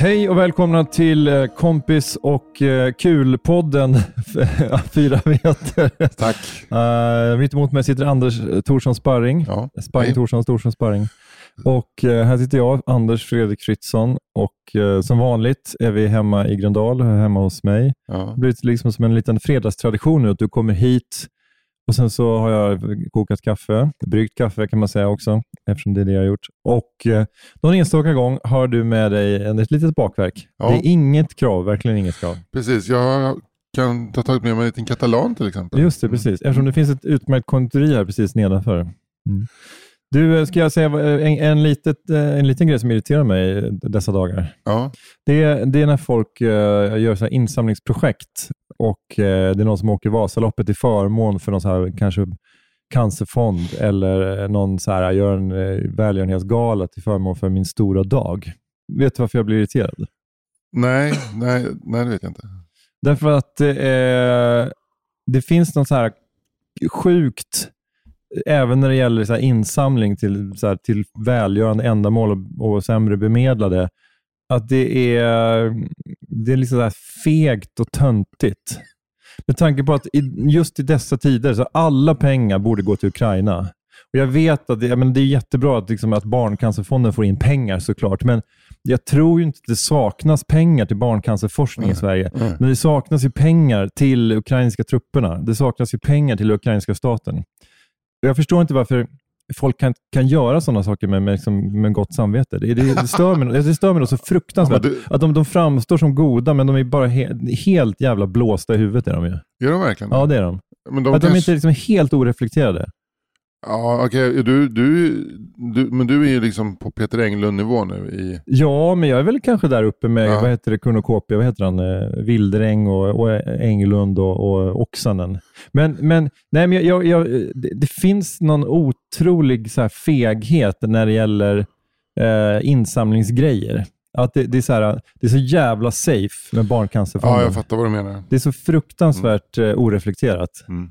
Hej och välkomna till eh, Kompis och eh, Kul-podden Fyra meter. Tack. Uh, mitt emot mig sitter Anders Thorsson Sparring. Ja. Sparring Hej. Thorsson, Thorsson Sparring. Och eh, här sitter jag, Anders Fredrik Fritzson. Och eh, som vanligt är vi hemma i Gröndal, hemma hos mig. Det Ja. har blivit liksom som en liten fredagstradition nu att du kommer hit och sen så har jag kokat kaffe, bryggt kaffe kan man säga också, eftersom det är det jag har gjort. Och eh, någon enstaka gång har du med dig en- ett litet bakverk. Ja. Det är inget krav, verkligen inget krav. Precis, jag kan ta tagit med mig en liten katalan till exempel. Just det, precis. Eftersom det finns ett utmärkt konditori här precis nedanför. Mm. Du, eh, ska jag säga vad- en, en, litet, eh, en liten grej som irriterar mig dessa dagar. Ja. Det, är- det är när folk eh, gör så här insamlingsprojekt och eh, det är någon som åker Vasaloppet i förmån för någon så här, kanske cancerfond eller någon så här, gör en eh, välgörenhetsgala till förmån för min stora dag. Vet du varför jag blir irriterad? Nej, nej, nej, det vet jag inte. Därför att eh, det finns något så här sjukt, även när det gäller så insamling till, så här, till välgörande ändamål och, och sämre bemedlade, att det är, det är liksom så här fegt och töntigt. Med tanke på att just i dessa tider, så alla pengar borde gå till Ukraina. Och Jag vet att det, menar, det är jättebra att, liksom, att Barncancerfonden får in pengar såklart, men jag tror ju inte att det saknas pengar till barncancerforskning i Sverige. Mm. Men det saknas ju pengar till ukrainska trupperna. Det saknas ju pengar till ukrainska staten. Jag förstår inte varför folk kan, kan göra sådana saker med, med, liksom, med gott samvete. Det, det, det, stör mig, det stör mig så fruktansvärt. Ja, du- Att de, de framstår som goda, men de är bara he, helt jävla blåsta i huvudet. Är de ju. Gör de verkligen Ja, det är de. Men de att de kanske- inte är liksom helt oreflekterade. Ja, okej. Du, du, du, men du är ju liksom på Peter Englund-nivå nu. I, Ja, men jag är väl kanske där uppe med, Ja. vad heter det, Kunnokopia, vad heter han, eh, Wilderäng och, och Englund och, och Oksanen. Men, men, nej, men jag, jag, det, det finns någon otrolig så här, feghet när det gäller eh, insamlingsgrejer. Att det, det, är så här, det är så jävla safe med Barncancerfonden. ja, jag fattar vad du menar. Det är så fruktansvärt eh, oreflekterat. Mm.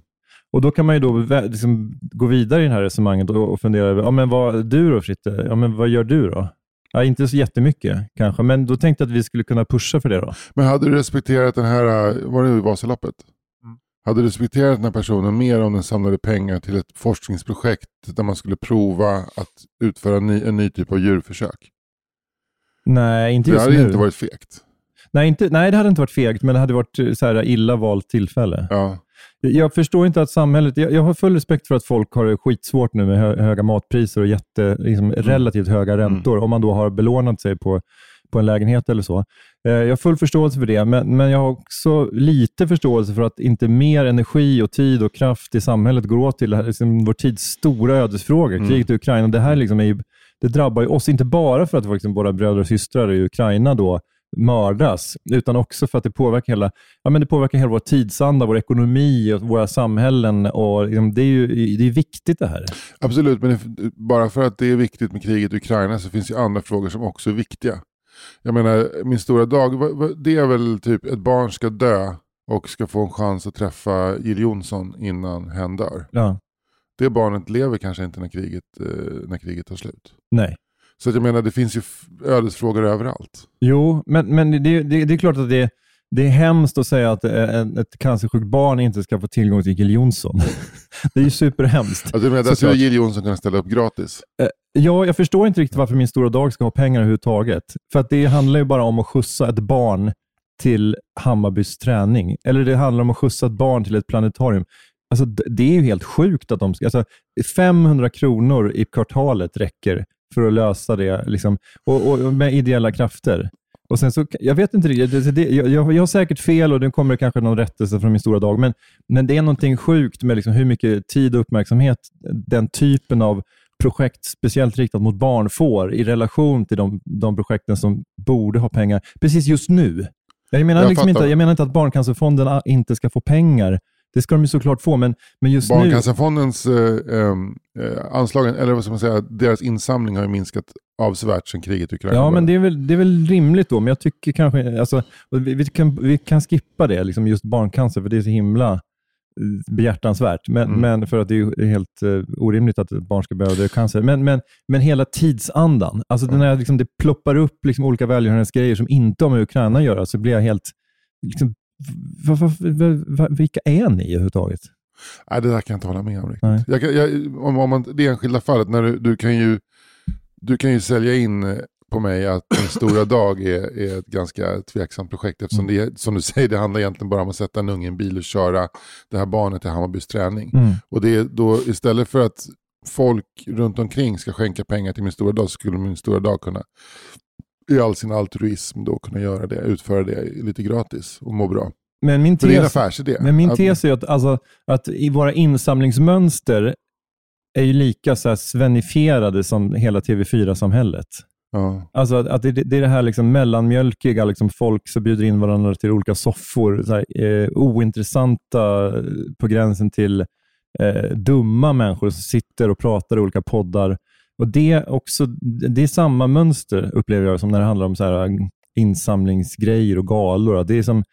Och Då kan man ju då liksom gå vidare i det här resonemanget och, och fundera över, ja, men vad, du då Fritte, ja, men vad gör du då? Ja, inte så jättemycket kanske, men då tänkte jag att vi skulle kunna pusha för det då. Men hade du respekterat den här, äh, var det Vasaloppet? Mm. Hade du respekterat den här personen mer om den samlade pengar till ett forskningsprojekt där man skulle prova att utföra en ny, en ny typ av djurförsök? Nej, inte Det just hade nu. inte varit fegt. nej, inte, nej, det hade inte varit fegt, men det hade varit eh, så här illa valt tillfälle. Ja. Jag förstår inte att samhället... Jag, jag har full respekt för att folk har det skitsvårt nu med hö, höga matpriser och jätte, liksom, relativt höga räntor, om man då har belånat sig på, på en lägenhet eller så. Eh, jag har full förståelse för det, men, men jag har också lite förståelse för att inte mer energi och tid och kraft i samhället går åt till det här, liksom, vår tids stora ödesfråga, kriget i Ukraina. Det här liksom är ju, det drabbar ju oss, inte bara för att våra liksom, våra bröder och systrar i Ukraina då mördas, utan också för att det påverkar hela, ja, men det påverkar hela vår tidsanda, vår ekonomi och våra samhällen. Och liksom, det är ju det är viktigt det här. Absolut, men det- bara för att det är viktigt med kriget i Ukraina så finns det andra frågor som också är viktiga. Jag menar, min stora dag, det är väl typ ett barn ska dö och ska få en chans att träffa Jill Johnson innan hen dör. Ja. Det barnet lever kanske inte när kriget, eh, när kriget tar slut. Nej. Så att jag menar, det finns ju ödesfrågor överallt. Jo, men, men det, det, det är klart att det, det är hemskt att säga att eh, ett, ett cancersjukt barn inte ska få tillgång till Jill Johnson. det är ju superhemskt. Alltså, du menar, där skulle Jill Johnson kunna ställa upp gratis? Eh, ja, jag förstår inte riktigt varför min stora dag ska ha pengar överhuvudtaget. För att det handlar ju bara om att skjutsa ett barn till Hammarbys träning. Eller det handlar om att skjutsa ett barn till ett planetarium. Alltså, det är ju helt sjukt att de. Alltså, 500 kronor i kvartalet räcker för att lösa det liksom, och, och med ideella krafter. Och sen så, jag vet inte riktigt, jag, jag har säkert fel och det kommer kanske någon rättelse från min stora dag, men, men det är någonting sjukt med liksom hur mycket tid och uppmärksamhet den typen av projekt, speciellt riktat mot barn, får i relation till de, de projekten som borde ha pengar precis just nu. Jag menar, jag liksom inte, jag menar inte att Barncancerfonden inte ska få pengar, det ska de ju såklart få, men, men just Barncancerfondens eh, eh, anslag, eller vad ska man säga, deras insamling har ju minskat avsevärt sedan kriget i Ukraina Ja, men det är, väl, det är väl rimligt då, men jag tycker kanske, alltså, vi, vi, kan, vi kan skippa det, liksom just barncancer, för det är så himla eh, behjärtansvärt, men, mm. men för att det är helt uh, orimligt att barn ska behöva dö cancer. Men, men, men hela tidsandan, alltså mm. när liksom, det ploppar upp liksom, olika välgörenhetsgrejer som inte har med Ukraina att göra, så blir jag helt liksom, va, va, va, vilka är ni överhuvudtaget? Nej, det där kan jag inte hålla med om riktigt. Jag, jag, om, om man, det enskilda fallet, när du, du, kan ju, du kan ju sälja in eh, på mig att en stora dag är, är ett ganska tveksamt projekt. Eftersom mm. det, som du säger, det handlar egentligen bara om att sätta en unge i en bil och köra det här barnet till Hammarbys träning. Mm. Och det är då istället för att folk runt omkring ska skänka pengar till min stora dag så skulle min stora dag kunna i all sin altruism då kunna göra det, utföra det lite gratis och må bra. Men min tes, det är en affärsidé. Men min tes är att, alltså, att i våra insamlingsmönster är ju lika så här svenifierade som hela TV4-samhället. Ja. Alltså att, att det, det, är det här liksom mellanmjölkiga, liksom folk som bjuder in varandra till olika soffor. Så här, eh, ointressanta på gränsen till eh, dumma människor som sitter och pratar i olika poddar och det, också, det är samma mönster, upplever jag, som när det handlar om så här äh, insamlingsgrejer och galor. Det är, som,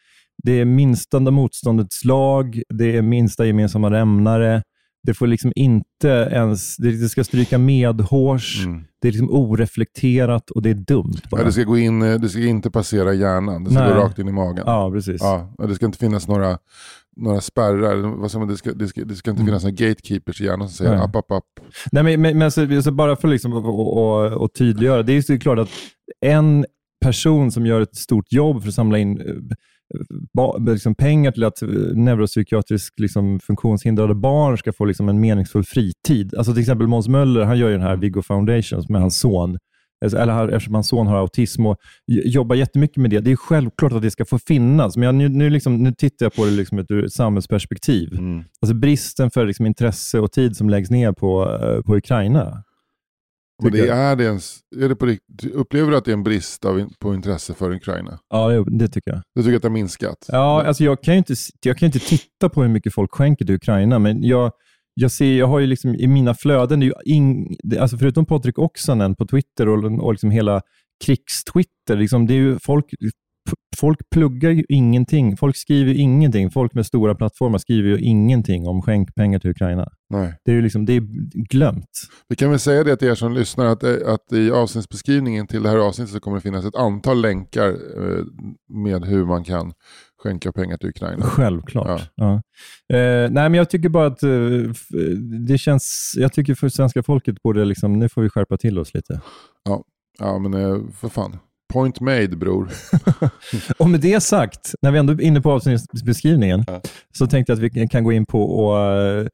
det är minsta motståndets lag, det är minsta gemensamma nämnare. Det får liksom inte ens, det ska stryka medhårs, mm. det är liksom oreflekterat och det är dumt. Bara. Ja, det, ska gå in, eh, det ska inte passera hjärnan, det ska Nej. gå rakt in i magen. Ja, precis. Ja, det ska inte finnas några några spärrar, vad säger man, det, ska, det, ska, det ska inte mm. finnas några gatekeepers i hjärnan som säger app, app, app. Nej, men, men, men alltså bara för liksom att och, tydliggöra, det är ju klart att en person som gör ett stort jobb för att samla in eh, liksom pengar till att eh, neuropsykiatriskt liksom, funktionshindrade barn ska få liksom, en meningsfull fritid. Alltså till exempel Måns Möller, han gör ju den här Viggo Foundation med hans son. Alltså, eller eftersom hans son har autism och jobbar jättemycket med det. Det är självklart att det ska få finnas, men jag, nu, nu, liksom, nu tittar jag på det liksom ur ett samhällsperspektiv. Mm. Alltså bristen för liksom intresse och tid som läggs ner på, eh, på Ukraina. Och det är det ens, är det på riktigt, upplever du att det är en brist av, på intresse för Ukraina? Ja, det, det tycker jag. Du tycker att det har minskat? Ja, alltså jag, kan ju inte, jag kan inte titta på hur mycket folk skänker till Ukraina, men jag, jag, ser, jag har ju liksom i mina flöden, det är ing, alltså förutom Patrik Oksanen på Twitter och, och liksom hela krigstwitter, liksom, det är ju folk, folk pluggar ju ingenting. Folk skriver ingenting. Folk med stora plattformar skriver ju ingenting om skänk pengar till Ukraina. Nej. Det är ju liksom, det är glömt. Vi kan väl säga det till er som lyssnar att, att i avsnittsbeskrivningen till det här avsnittet så kommer det finnas ett antal länkar eh, med hur man kan skänka pengar till Ukraina. Självklart. Ja. Ja. Eh, nej, men jag tycker bara att eh, det känns, jag tycker för svenska folket borde liksom, nu får vi skärpa till oss lite. Ja, ja men eh, för fan. Point made bror. och med det sagt, när vi ändå är inne på avsnittsbeskrivningen, ja. så tänkte jag att vi kan gå in på och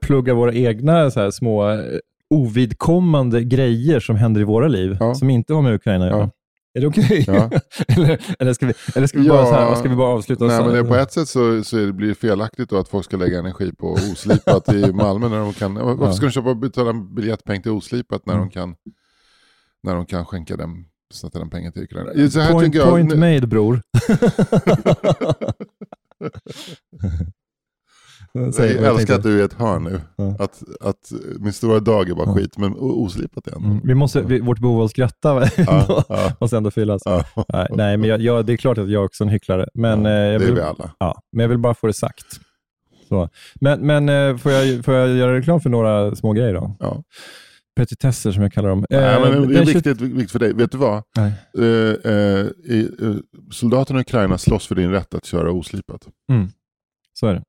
plugga våra egna så små uh, ovidkommande grejer som händer i våra liv, ja. som inte har med Ukraina att göra. Är det okej? Okay? Ja. eller, eller, ska vi, eller ska vi, bara, så här, ska vi bara avsluta? Nej, men på ett sätt så, så blir det felaktigt att folk ska lägga energi på oslipat i Malmö. När de kan, varför ska de köpa betala biljettpeng till oslipat när, mm. de kan, när de kan skänka dem sätta den pengar till Ukraina? Så här point, jag, point made bror. Säg, jag älskar att du är i ett hörn nu. Ja. Att, att min stora dag är bara ja. skit, men oslipat igen. Mm. Vi måste, vi, vårt behov av att skratta ja, ja. måste ändå fyllas. Nej, men jag, jag, det är klart att jag också är en hycklare. Men, eh, jag vill, det är vi alla. Ja, men jag vill bara få det sagt. Så. Men, men eh, får, jag, får jag göra reklam för några små grejer då? Ja. petitesser som jag kallar dem. Nej, Eh, men det är den 20 viktigt, viktigt för dig. Vet du vad? Eh, eh, soldaterna i Ukraina slåss för din rätt att köra oslipat. Mm. Så är det.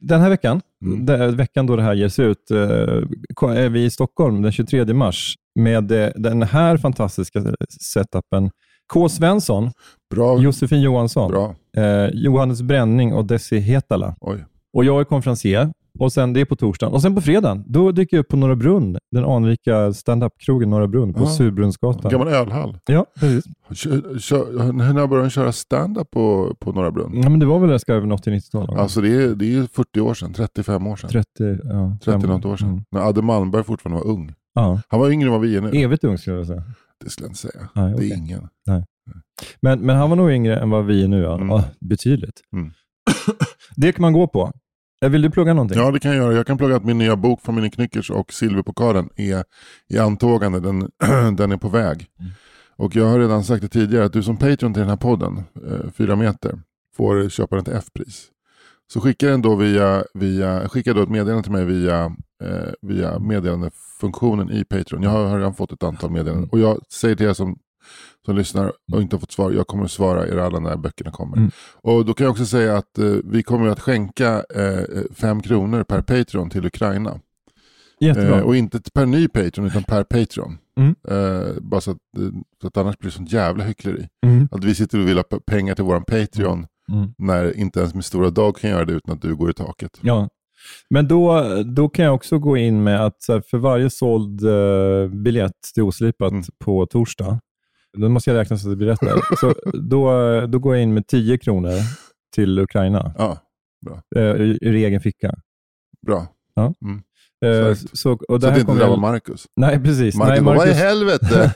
Den här veckan, Mm. veckan då det här ges ut, eh, är vi i Stockholm den 23 mars med eh, den här fantastiska setupen. K. Svensson, Bra. Josefin Johansson, Bra. eh, Johannes Bränning och Desi Hetala. Oj. Och jag är konferencier. Och sen, det är på torsdagen. Och sen på fredagen, då dyker jag upp på Norra Brunn, den anrika stand-up-krogen Norra Brunn på Ja. Surbrunnsgatan. Gammal ölhall. Ja, precis. Kör, kör, när började de köra stand-up på, på Norra Brunn? Ja, men det var väl ska över 80-90-talet? Alltså det är, det är ju 40 år sedan, 35 år sedan. 30, ja, 30 fem- något år sedan. Mm. När Adde Malmberg fortfarande var ung. Ja. Han var yngre än vad vi är nu. Evigt ung skulle jag säga. Det skulle jag inte säga. Nej, Det okej. är ingen. Men, men han var nog yngre än vad vi är nu. Ja. Mm. Ja, betydligt. Mm. det kan man gå på. Vill du plugga någonting? Ja det kan jag göra. Jag kan plugga att min nya bok Mini Knyckers och Silverpokalen är i antågande. Den, den är på väg. Mm. Och jag har redan sagt det tidigare att du som Patreon till den här podden, eh, fyra meter, får köpa den till F-pris. Så skicka den då via, via skicka då ett meddelande till mig via, eh, via meddelandefunktionen i Patreon. Jag har, har redan fått ett antal meddelanden. Och jag säger till er som, som lyssnar och inte har fått svar, jag kommer att svara er alla när böckerna kommer. Mm. Och då kan jag också säga att eh, vi kommer att skänka eh, fem kronor per Patreon till Ukraina. Jättebra. Eh, och inte per ny Patreon utan per Patreon. Mm. Eh, bara så att, eh, så att annars blir det sånt jävla hyckleri. Mm. Att vi sitter och vill ha pengar till våran Patreon Mm. när inte ens min stora dag kan göra det utan att du går i taket. Ja. Men då, då kan jag också gå in med att för varje såld eh, biljett till Oslipat Mm. på torsdag, då måste jag räkna så att det blir rätt där. så då, då går jag in med 10 kronor till Ukraina Ja, eh, ur, ur egen ficka. bra. Eh, Exakt. så, och Så det att här det inte drabbar Marcus. Nej, precis. Marcus, Nej, bara, vad i Marcus, helvete?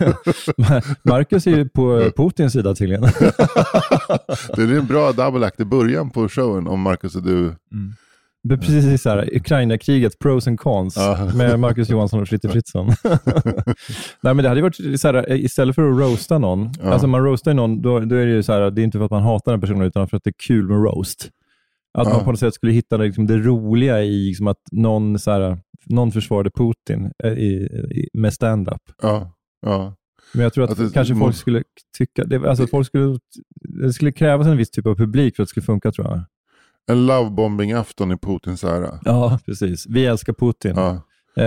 Marcus är ju på Putins sida tydligen. det är en bra double act i början på showen om Marcus och du. Är precis så här, Ukraina-kriget, pros and cons, Ja. med Marcus Johansson och Fritte Fritzson. Nej, men det hade varit så här, istället för att roasta någon, Ja. alltså man roastar någon, då, då är det ju så här, det är inte för att man hatar den personen, utan för att det är kul med roast. Att Ja. man på något sätt skulle hitta liksom, det roliga i liksom, att någon, så här, någon försvarade Putin eh, i, i, med stand-up. Ja, ja. Men jag tror att, Att det- kanske folk skulle tycka, det, alltså, folk skulle, det skulle krävas en viss typ av publik för att det skulle funka tror jag. En lovebombing-afton i Putins ära. Ja, precis. Vi älskar Putin. Ja, Eh,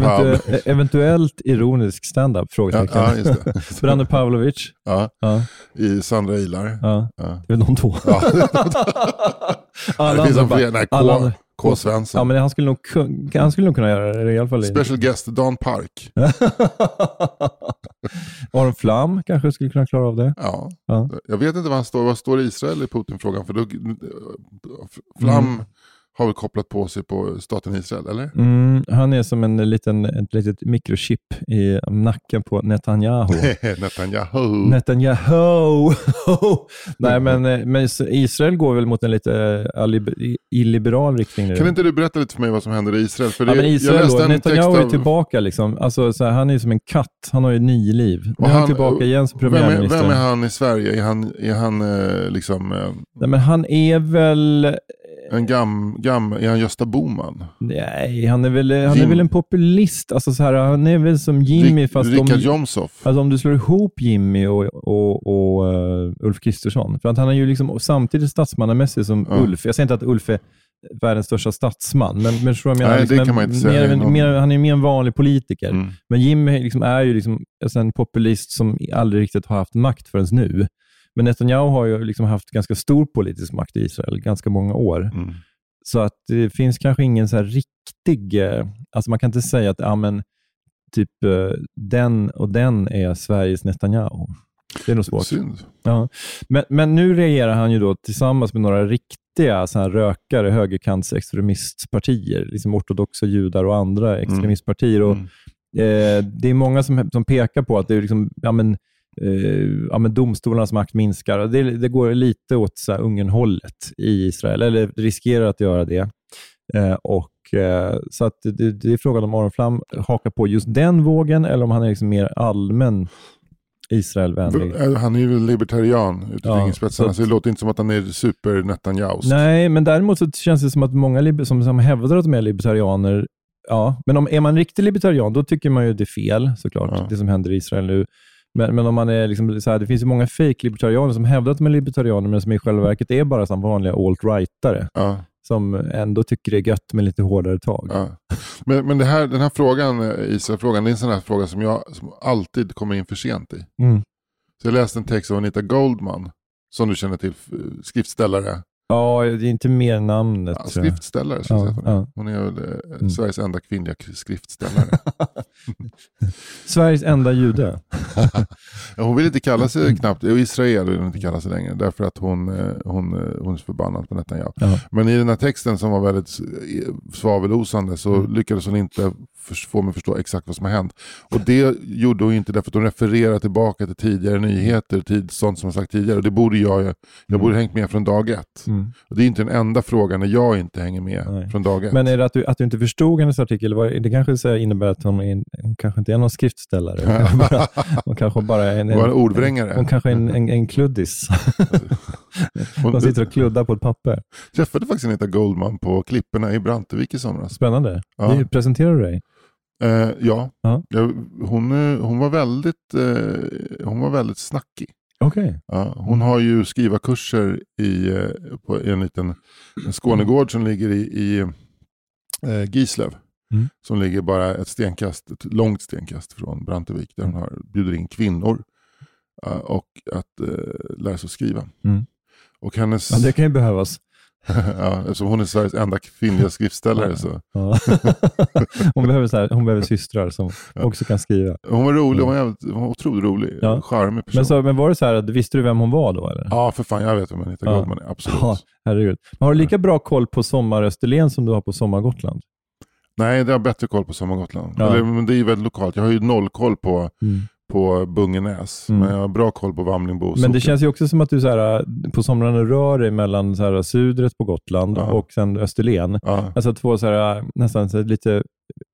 Pav- eh, eventuellt ironisk stand-up? ja, Frågetecken. ja det. Branne Pavlovic. ja, Ja, I Sandra Ilar. ja. Ja. Det är de två. Ja. alla andra bara- alla K. Svensson. Ja, men han skulle, nog, han skulle nog kunna göra det i alla fall. Special guest Dan Park. Aron Flam kanske skulle kunna klara av det. Ja. Ja. Jag vet inte vad han står, vad står Israel i Putin-frågan? För då, Flam Mm. Har väl kopplat på sig på staten Israel, eller? Mm, han är som en liten, ett litet mikrochip i nacken på Netanyahu. Netanyahu. Netanyahu! Nej, men, eh, men Israel går väl mot en lite eh, illiberal riktning nu. Kan inte du berätta lite för mig vad som händer i Israel? För Ja, det, men jag Israel då, Netanyahu text är av- tillbaka. Liksom. Alltså, så här, han är som en katt. Han har ju nio liv. Nu är han, han- tillbaka igen som Vem är, premiärminister. vem är han i Sverige? Är han, är han eh, liksom Nej, men han är väl... en gam, gam, är han Gösta Boman? Nej, han är väl, han är väl en populist. Alltså, så här, han är väl som Jimmy, fast Richard om, Jomshof? alltså, om du slår ihop Jimmy och, och, och uh, Ulf Kristersson. För att han är ju liksom samtidigt statsmannamässig som Ja. Ulf. Jag säger inte att Ulf är världens största statsman, men, men jag menar? Nej, det Liksom kan en- man inte säga. Mer, mer, han är mer en vanlig politiker. Mm. Men Jimmy liksom är ju liksom alltså en populist som aldrig riktigt har haft makt förrän nu. Men Netanyahu har ju liksom haft ganska stor politisk makt i Israel ganska många år. Mm. Så att det finns kanske ingen så här riktig... eh, Alltså man kan inte säga att ja, men, typ eh, den och den är Sveriges Netanyahu. Det är nog svårt. Synd. Ja. Men, men nu regerar han ju då tillsammans med några riktiga så här rökare, högerkantsextremistpartier, liksom ortodoxa judar och andra extremistpartier. Och, Mm. eh, det är många som, som pekar på att det är liksom, ja, men, eh, ja, men domstolarnas makt minskar. Det, det går lite åt så här Ungern-hållet i Israel, eller riskerar att göra det. Eh, och, eh, så att det, det är frågan om Aron Flam hakar på just den vågen eller om han är liksom mer allmän Israelvänlig. Han är ju libertarian ut i Ja, så så, det låter inte som att han är super Netanyahu. Nej, men däremot så känns det som att många som, som hävdar att de är libertarianer ja, men om är man riktig libertarian, då tycker man ju det är fel såklart, Ja. det som händer i Israel nu. Men, men om man är liksom så här, det finns ju många fake libertarianer som hävdar att de är libertarianer, men som i själva verket är bara som vanliga alt-rightare, Ja, som ändå tycker det är gött med lite hårdare tag. ja. Men, men här, den här frågan, eh, Israel-frågan, det är en sån här fråga som jag som alltid kommer in för sent i. Mm. Så jag läste en text av Anita Goldman, som du känner till, skriftställare. Ja, det är inte mer namnet. Ja, skriftställare, ska jag Ja, säga. Hon är, väl eh, Mm. Sveriges enda kvinnliga skriftställare. Sveriges enda jude. Ja, hon vill inte kalla sig knappt, och Israel vill hon inte kalla sig längre, därför att hon, eh, hon, eh, hon är förbannad på Netanyahu. Ja. Men i den här texten som var väldigt svavelosande så Mm. lyckades hon inte få mig att förstå exakt vad som har hänt. Och det gjorde hon inte därför att hon refererar tillbaka till tidigare nyheter, tid, sånt som hon sagt tidigare. Och det borde jag jag borde hängt med från dag ett. Mm. Och det är inte den enda frågan när jag inte hänger med Nej. från dag ett. Men är det att du, att du inte förstod hennes artikel? Var, det kanske så innebär att hon, är, hon kanske inte är någon skriftställare. Hon kanske bara, hon kanske bara är en, en en, ordvrängare. hon kanske är en, en, en kluddis. De sitter och kluddar på ett papper. träffade faktiskt Anita Goldman på klipporna i Brantevik i somras. Spännande. Ja. Presenterar du dig? Eh, ja, Ja. Jag, hon, eh, hon, var väldigt, eh, hon var väldigt snackig. Okej. Ja, hon har ju skrivarkurser i, eh, på en liten en Skånegård som ligger i, i eh, Gislöv. Mm. Som ligger bara ett stenkast, ett långt stenkast från Brantevik. Där hon har, bjuder in kvinnor eh, och att eh, lära sig att skriva. Mm. Och hennes, Ja, det kan ju behövas. ja, eftersom hon är Sveriges enda kvinnliga skriftställare så. Hon, behöver så här, hon behöver systrar som också kan skriva. Hon var rolig, hon var, jävligt, hon var otroligt rolig. Mm. Ja. Charmig person. Men, så, men var det så här, visste du vem hon var då? Eller? Ja, för fan, jag vet vem Anita Ja. Goldman är. Absolut. Ja, herregud. Men har du lika bra koll på Sommar Österlen som du har på Sommar Gotland? Nej, det har bättre koll på Sommar Gotland. Ja. Eller, men det är ju väldigt lokalt. Jag har ju noll koll på, Mm. På Bungenäs. Mm. Men jag har bra koll på Vamlingbo. Men det känns ju också som att du så här, på somrarna rör dig mellan så här, Sudret på Gotland Ja. och sen Österlen. Ja. Alltså två så här, nästan så lite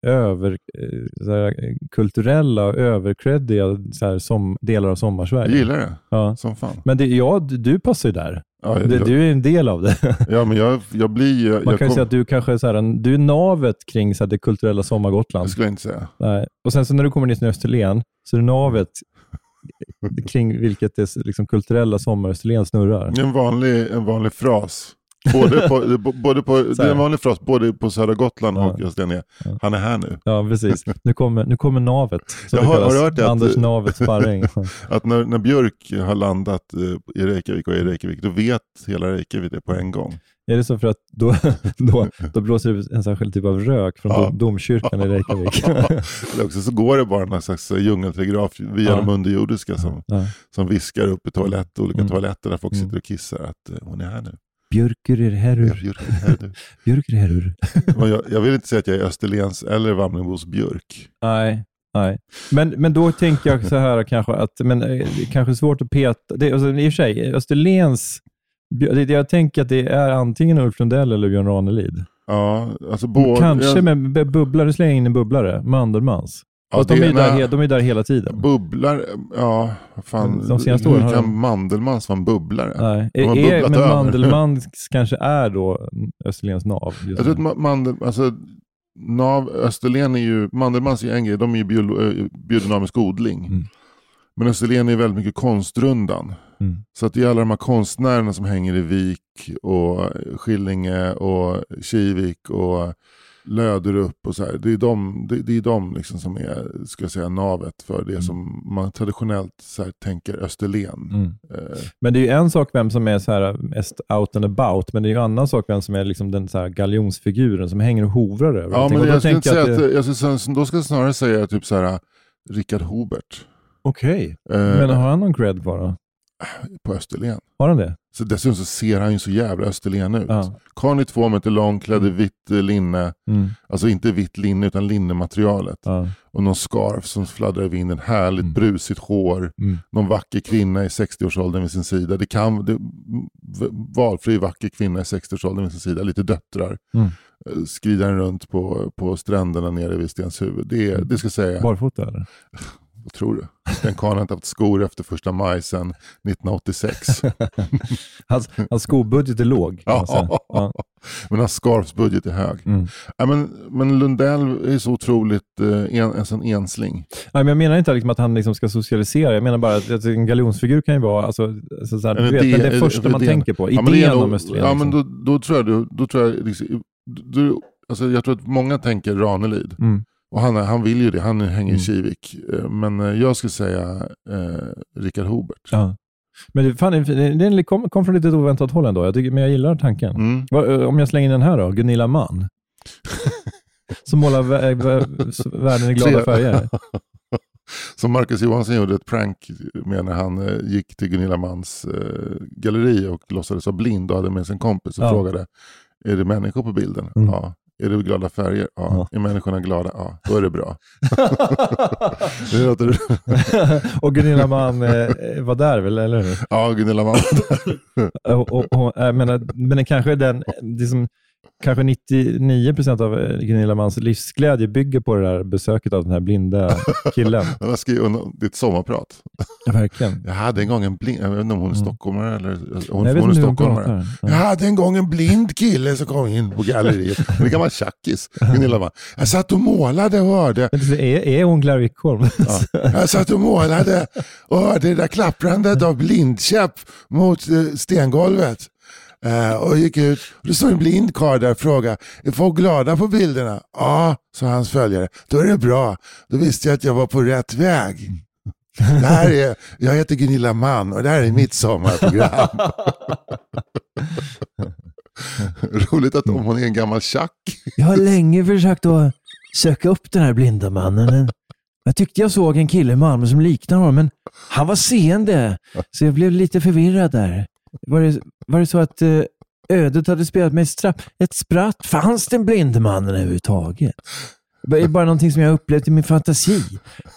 över, eh, här, kulturella och övercreddiga som, delar av Jag Sommarsverige. gillar det. Ja. Som fan. Men det, ja, du, du passar ju där. Ja, Du, jag, du är en del av det. ja men jag, jag blir ju... Man jag, kan ju kom- säga att du kanske är, så här, en, du är navet kring så här, det kulturella jag Sommargotland. skulle inte säga. Nej. Och sen så när du kommer ner till Österlen, så är du navet kring vilket det liksom, kulturella Sommar-Österlen snurrar. Det är en vanlig, en vanlig fras. Både på, både på, det är en vanlig fras både på södra Gotland Ja. och Österlen. Ja. Han är här nu. Ja, precis. Nu kommer, nu kommer navet. Jag har- har hört det att- Anders Navet Sparring. Att när, när Björk har landat eh, i Reykjavik och är i Reykjavik, då vet hela Reykjavik det på en gång. är det så för att då, då, då blåser det en särskild typ av rök från Ja. dom, domkyrkan i Reykjavik? Eller också så går det bara någon slags eh, djungeltelegraf via Ja. de underjordiska som, Ja. som viskar upp i toalett, olika Mm. toaletter där folk Mm. sitter och kissar att eh, hon är här nu. Björkur är herur. Björk är. Björkur är herur. Men jag, jag vill inte säga att jag är Österlens eller Vamlingbos Björk. Nej, nej. Men, men då tänker jag så här kanske att, men eh, det är kanske svårt att peta. Det, alltså, I och för sig, Österlens, det, jag tänker att det är antingen Ulf Lundell eller Björn Ranelid. Ja, alltså både, Kanske jag, med b- bubblare, släng in en bubblare, Mandelmans. Ja, de, är ju där, de är ju där hela tiden. Bubblar, ja, fan. De senaste åren har de- Mandelmans vara en bubblare? Nej. De har Är, men över. Mandelmans kanske är då Österlens nav. Jag tror att nu. mandel, alltså, Nav, Österlen är ju, Mandelmans är en grej, de är ju eh, biodynamisk odling. Mm. Men Österlen är väldigt mycket konstrundan. Mm. Så att det är alla de här konstnärerna som hänger i Vik och Skillinge och Kivik och Löderup och så här. Det är de, det, det är de liksom som är, ska säga, navet för det Mm. som man traditionellt så här, tänker Österlen. Mm. Eh, Men det är ju en sak vem som är så här mest out and about, men det är ju en annan sak vem som är liksom den så här galjonsfiguren som hänger och hovrar över ja, men Och jag skulle inte tänker säga jag att, jag skulle, då ska jag snarare säga typ så här, Richard Hobert. Okej, Eh, men har han någon cred kvar då? På Österlen. Har han det? Så dessutom så ser han ju så jävla Österlen ut. Ja. Karln är två meter lång, klädd i vitt eh, linne. Mm. Alltså inte vitt linne utan linnematerialet. Ja. Och någon scarf som fladdrar i vinden. Härligt Mm. brusigt hår. Mm. Någon vacker kvinna i 60-årsåldern vid sin sida. Det kan, det, valfri vacker kvinna i 60-årsåldern vid sin sida. Lite döttrar. Mm. Eh, Skrider han runt på, på stränderna nere vid Stenshuvud. Det, det ska säga. Barfota eller? Vad tror du? Den karln har inte haft skor efter första maj sedan 1986. hans, hans skobudget är låg. Ja. ja. Men hans scarfsbudget är hög. Mm. Ja, men, men Lundell är så otroligt eh, en, en sån ensling. Nej, men jag menar inte liksom att han liksom ska socialisera. Jag menar bara att, att en galjonsfigur kan ju vara alltså, alltså, så här, du vet, det, det första man tänker på. Idén ja, om Österlen. Ja, liksom. men då, då, tror jag, då, tror jag, liksom, då, alltså, jag tror att många tänker Ranelid. Mm. Och han, han vill ju det, han hänger i mm. Kivik. Eh, men eh, jag skulle säga eh, Richard Hobert. Ja. Men det, fan, det kom, kom från lite oväntat håll ändå, jag tycker, men jag gillar tanken. Mm. Eh, om jag slänger in den här då, Gunilla Mann. som målar världen i glada färger. Som Marcus Johansson gjorde ett prank med när han gick till Gunilla Manns eh, galleri och låtsades vara blind och hade med sig en kompis och ja. frågade är det människor på bilden? Mm. Ja. Är det glada färger? Ja. ja. Är människorna glada? Ja, då är det bra. det låter... och Gunilla Mann eh, var där väl, eller hur? Ja, Gunilla Mann var där. och, och, och, men, men kanske är den, liksom, kanske 99 procent av eh, Gunilla Mans livsglädje bygger på det där besöket av den här blinda killen. Han har skrivit ditt sommarprat. Ja, verkligen. Jag hade en gång en blind, jag vet inte om hon är mm. stockholmare eller hon, jag hon är stockholmare. Jag hade en gång en blind kille som kom in på galleriet. En gammal tjackis, Gunilla Mann. Jag satt och målade och hörde. Är, är hon Clara Wickholm? Ja. Jag satt och målade och hörde det där klapprandet av blindkäpp mot eh, stengolvet. Uh, och gick ut. Och det stod en blind karl där och frågade, är folk glada på bilderna? Ja, sa hans följare. Då är det bra. Då visste jag att jag var på rätt väg. Det här är, jag heter Gunilla Mann och det här är mitt sommarprogram. Roligt att hon är en gammal tjack. jag har länge försökt att söka upp den här blinda mannen. Jag tyckte jag såg en kille i Malmö som liknade honom, men han var seende. Så jag blev lite förvirrad där. Var det, var det så att eh, ödet hade spelat mig straff, ett spratt? Fanns den blinde mannen överhuvudtaget? Det är bara någonting som jag upplevt i min fantasi.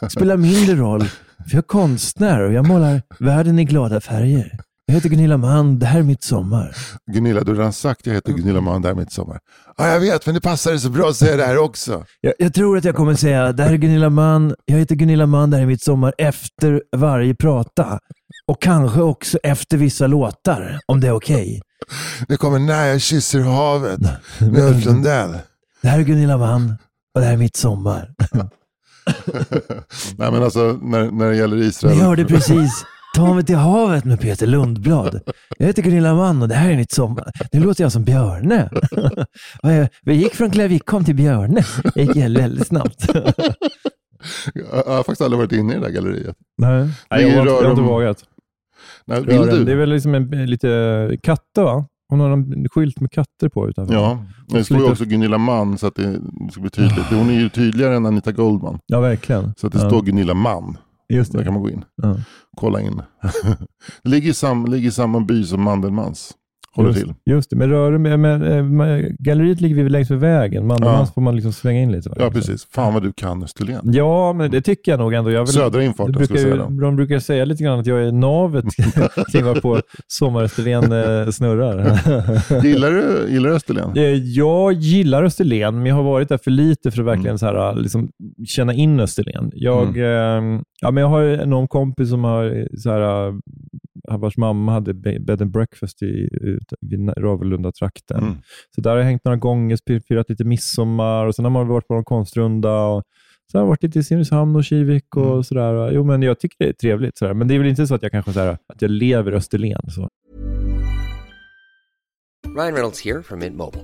Det spelar mindre roll, för jag är konstnär och jag målar världen i glada färger. Jag heter Gunilla Mann, det här är mitt sommar. Gunilla, du har redan sagt jag heter Gunilla Mann, det här är mitt sommar. Ja, jag vet, men det passar så bra att säga det här också. Jag, jag tror att jag kommer säga, det här är Gunilla Mann, jag heter Gunilla Mann, det här är mitt sommar, efter varje prata. Och kanske också efter vissa låtar, om det är okej. Okay. Det kommer När jag kysser havet med Ulf Lundell. Det här är Gunilla Mann och det här är mitt sommar. Nej men alltså när, när det gäller Israel. Ni hörde precis. Ta mig till havet med Peter Lundblad. Jag heter Gunilla Mann och det här är mitt sommar. Nu låter jag som Björne. Vi gick från Clavickholm till Björne. Det gick väldigt snabbt. Jag har faktiskt aldrig varit inne i det där galleriet. Nej, Nej jag, har, jag har inte vågat. Nej, vill du? Det är väl liksom en, lite katter va? Hon har en skylt med katter på utanför. Ja, det står ju också Gunilla Mann så att det ska bli tydligt. Hon är ju tydligare än Anita Goldman. Ja, verkligen. Så att det ja. står Gunilla Mann. Just det. Där kan man gå in. Ja. Kolla in. det ligger i, sam, ligger i samma by som Mandelmans håller just, till. Just det, men, rör, men, men eh, galleriet ligger vi längs med vägen. Mandelmans ja. får man liksom svänga in lite. Ja, precis. Fan vad du kan Österlen. Ja, men det tycker jag nog ändå. Jag vill, Södra infarten brukar, ska säga. De brukar säga lite grann att jag är navet kring varpå Sommar-Österlen eh, snurrar. gillar, du, gillar du Österlen? Eh, jag gillar Österlen, men jag har varit där för lite för att verkligen mm. så här, liksom, känna in Österlen. Jag, mm. eh, ja, men jag har någon kompis som har så här, vars mamma hade bed and breakfast i, vid Ravlunda-trakten. Mm. Så där har jag hängt några gånger, firat lite midsommar och sen har man varit på någon konstrunda. Och, så har jag varit lite i Simrishamn och Kivik och mm. sådär. Jo, men jag tycker det är trevligt. Sådär. Men det är väl inte så att jag kanske sådär, att jag lever Österlen. Så. Ryan Reynolds här från Mint Mobile.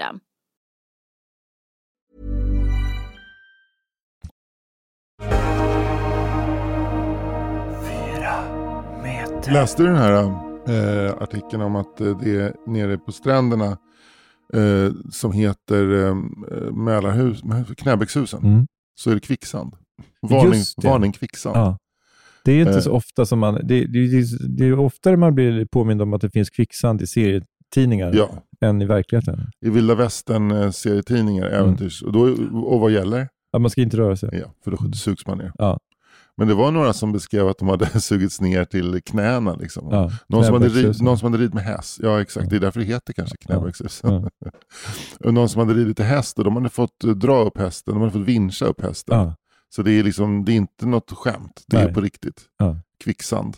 Läste du den här eh, artikeln om att eh, det är nere på stränderna eh, som heter eh, Mälarhus, Knäbäckshusen. Mm. Så är det kvicksand. Varning, varning kvicksand. Ja. Det är inte Eh. så ofta som man... Det, det, det, det är oftare man blir påmind om att det finns kvicksand i serietidningar Ja. än i verkligheten. I vilda västern eh, serietidningar, äventyrs. Och, då, och vad gäller? Ja, man ska inte röra sig. Ja, för då sugs man ner. Ja. Men det var några som beskrev att de hade sugits ner till knäna. Liksom. Ja, någon, som hade rid, någon som hade ridit med häst. Ja exakt, det är därför det heter kanske knäböjshus. Ja. någon som hade ridit till häst och de hade fått eh, dra upp hästen, de hade fått vinscha upp hästen. Ja. Så det är, liksom, det är inte något skämt, det är Nej. på riktigt. Ja. Kvicksand.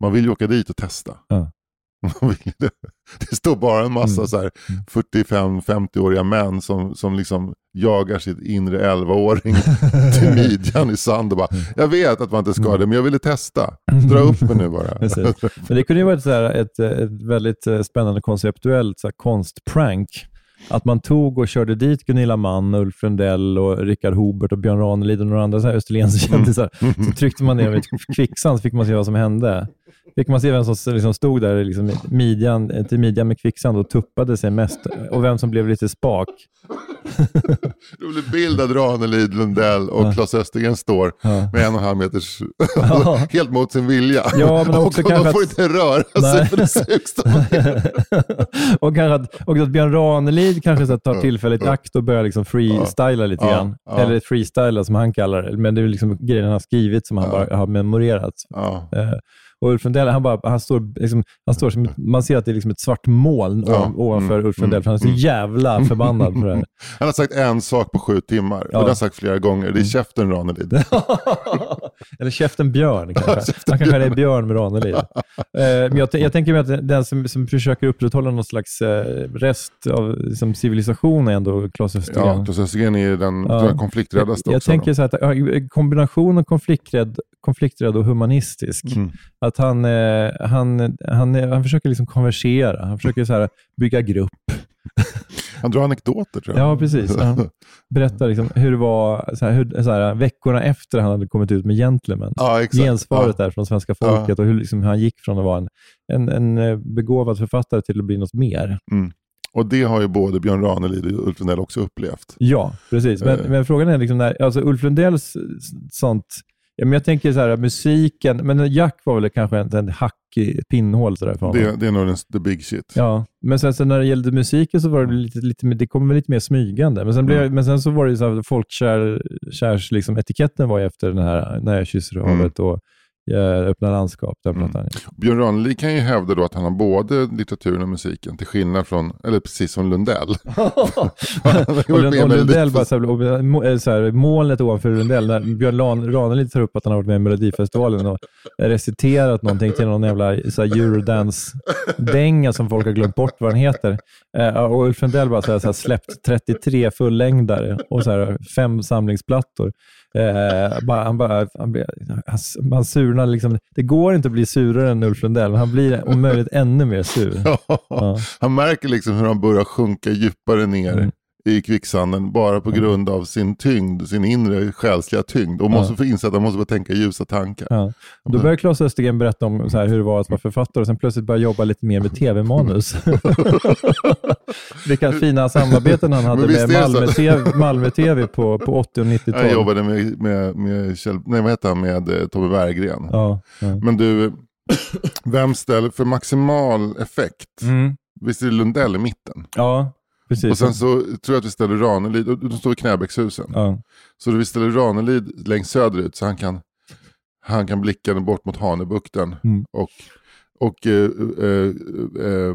Man vill ju åka dit och testa. Det. står bara en massa Mm. så här 45-50-åriga män som, som liksom jagar sitt inre 11-åring till midjan i sand och bara Jag vet att man inte ska det men jag ville testa. Dra upp mig nu bara. Mm. Men det kunde ju vara ett, så här, ett, ett väldigt eh, spännande konceptuellt så här, konstprank. Att man tog och körde dit Gunilla Mann, Ulf Lundell, och Rickard Hobert och Björn Ranelid och några andra så här österlenkändisar. Så tryckte man ner dem i kvicksand så fick man se vad som hände. Fick man se vem som liksom stod där liksom, midjan, till midjan med kvicksand och tuppade sig mest och vem som blev lite spak. Rolig bild att Ranelid, Lundell och Ja. Claes Östergren står Ja. med en och en halv meters, Ja. helt mot sin vilja. Ja, men också och kanske de får att- inte röra Nej. sig för det sugs och, kanske att, och att Björn Ranelid kanske så tar tillfället i akt och börjar liksom freestyla lite Ja, grann. Eller freestyla som han kallar det. Men det är liksom grejer han har skrivit som han bara har memorerat. Och Ulf Lundell, han, bara, han står, liksom, han står som, man ser att det är liksom ett svart moln Ja. ovan- ovanför Mm, Ulf Lundell, för han är så mm. jävla förbannad på det här. Han har sagt en sak på sju timmar. Ja. Och det har han sagt flera gånger. Mm. Det är käften Ranelid. Eller käften Björn kanske. Han kanske är Björn med Ranelid. Eh, men jag, jag tänker mig att den som, som försöker upprätthålla någon slags eh, rest av liksom, civilisation är ändå Claes Östergren. Ja, Claes Östergren är den, Ja. konflikträddaste Jag också. tänker så här att kombinationen konflikträdd, konflikträdd och humanistisk. Mm. Att han, eh, han, han, eh, han försöker liksom konversera. Han försöker så här, bygga grupp. Han drar anekdoter tror jag. Ja, precis. Ja. Berättar liksom hur det var så här, hur, så här, veckorna efter han hade kommit ut med Gentlemen. Ja, exakt. Gensvaret Ja. där från svenska folket och hur liksom han gick från att vara en, en, en eh, begåvad författare till att bli något mer. Mm. Och det har ju både Björn Ranelid och Ulf Lundell också upplevt. Ja, precis. Men, Eh. men frågan är liksom när, alltså Ulf Lundells sånt, ja, men jag tänker så här, musiken, men Jack var väl kanske en, en hack i pinnhål sådär för honom. Det, det är nog den, the big shit. Ja, men sen så när det gällde musiken så var det lite, lite det kom lite mer smygande. Men sen, blev, Mm. men sen så var det så här, folkkär, kärs, liksom, etiketten var efter den här När jag kysser Mm. havet och eh, Öppna landskap, den plattan. Björn Ranelid kan ju hävda då att han har både litteraturen och musiken till skillnad från, eller precis som Lundell. och, Lund, och Lundell bara så här, eh, så här, målet ovanför Lundell, när Björn Ranelid tar upp att han har varit med i Melodifestivalen och reciterat någonting till någon jävla eurodance-dänga som folk har glömt bort vad den heter. Eh, och Ulf Lundell bara så här, så här, släppt 33 fullängdare och så här, fem samlingsplattor. Eh, bara, han bara, han blir, man surnar liksom. Det går inte att bli surare än Ulf Lundell, men han blir om möjligt ännu mer sur. Ja. Han märker liksom hur han börjar sjunka djupare ner Mm. I kvicksanden bara på grund av sin tyngd, sin inre själsliga tyngd. Och måste få inse att han måste börja tänka ljusa tankar. Ja. Då började Claes Östergren berätta om så här, hur det var att vara författare och sen plötsligt började jobba lite mer med tv-manus. Vilka fina samarbeten han hade med? Malmö TV, Malmö TV på, på 80 och 90-tal. Jag jobbade med, med, med, Kjell, nej, vad heter han, med eh, Tommy Berggren. Ja, ja. Men du, vem ställer för maximal effekt? Mm. Visst är det Lundell i mitten? ja, precis. Och sen så tror jag att vi ställer Ranelid, och de står i Knäbäckshusen. ja. Så vi ställer Ranelid längst söderut så han kan, han kan blicka bort mot Hanöbukten Mm. och, Och eh, eh, eh,